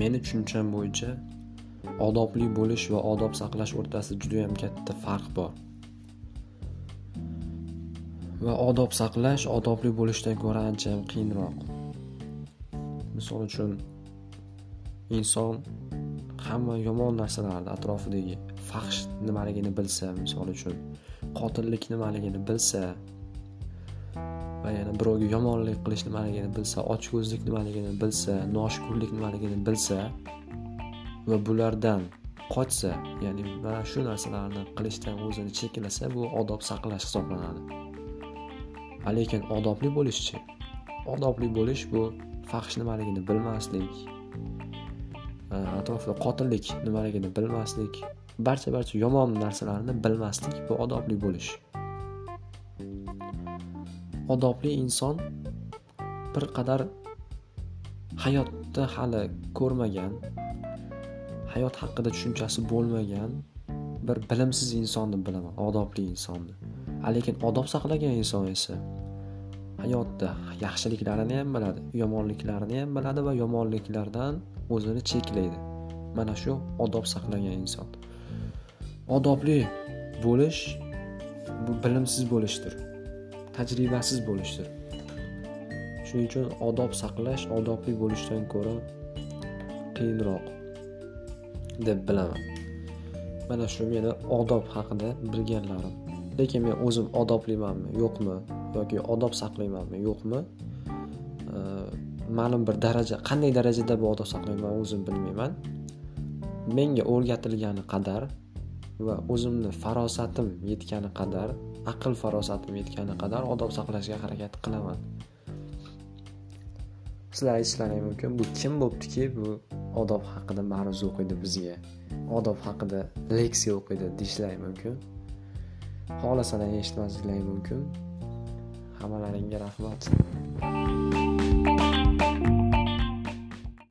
meni tushuncham bo'yicha odobli bo'lish va odob saqlash o'rtasida judayam katta farq bor. Va odob saqlash odobli bo'lishdan ko'ra anchayam qiyinroq. Misol uchun inson hamma yomon narsalarni atrofidagi faxsh nimaligini bilsa misol uchun qotillik nimaligini bilsa va yana birovga yomonlik qilish nimaligini bilsa ochko'zlik nimaligini bilsa noshukurlik nimaligini bilsa va bulardan qochsa ya'ni mana shu narsalarni qilishdan o'zini cheklasa bu odob saqlash hisoblanadi. Lekin odobli bo'lishchi odobli bo'lish bu faxsh nimaligini bilmaslik atrofda qotillik nimaligini bilmaslik barcha barcha yomon narsalarni bilmaslik bu odobli bo'lish. Odobli inson bir qadar hayotda hali ko'rmagan hayot haqida tushunchasi bo'lmagan bir bilimsiz insonni bilaman odobli insonni. Lekin odob saqlagan inson esa hayotda yaxshiliklarini ham biladi yomonliklarini ham biladi va yomonliklardan o'zini cheklaydi. Mana shu odob saqlagan inson. Odobli bo'lish bu bilimsiz bo'lishdir. Tajribasiz bo'lishdir. Shuning uchun odob saqlash odobli bo'lishdan ko'ra qiyinroq deb bilaman. Mana shu meni odob haqida bilganlarim. Lekin men o'zim odoblimanmi yo'qmi yoki odob saqlaymanmi yo'qmi? Ma'lum bir daraja qanday darajada bu odob saqlayman o'zim bilmayman. Menga o'rgatilgani qadar va o'zimni farosatim yetgani qadar aql farosatim yetgani qadar odob saqlashga harakat qilaman. Sizlar aytishlaring mumkin bu kim bo'libdiki bu odob haqida ma'ruza o'qiydi bizga. Odob haqida leksiya o'qiydi deyishlari mumkin. Xohlasalar eshitmasliklari mumkin. Hammalaringga rahmat.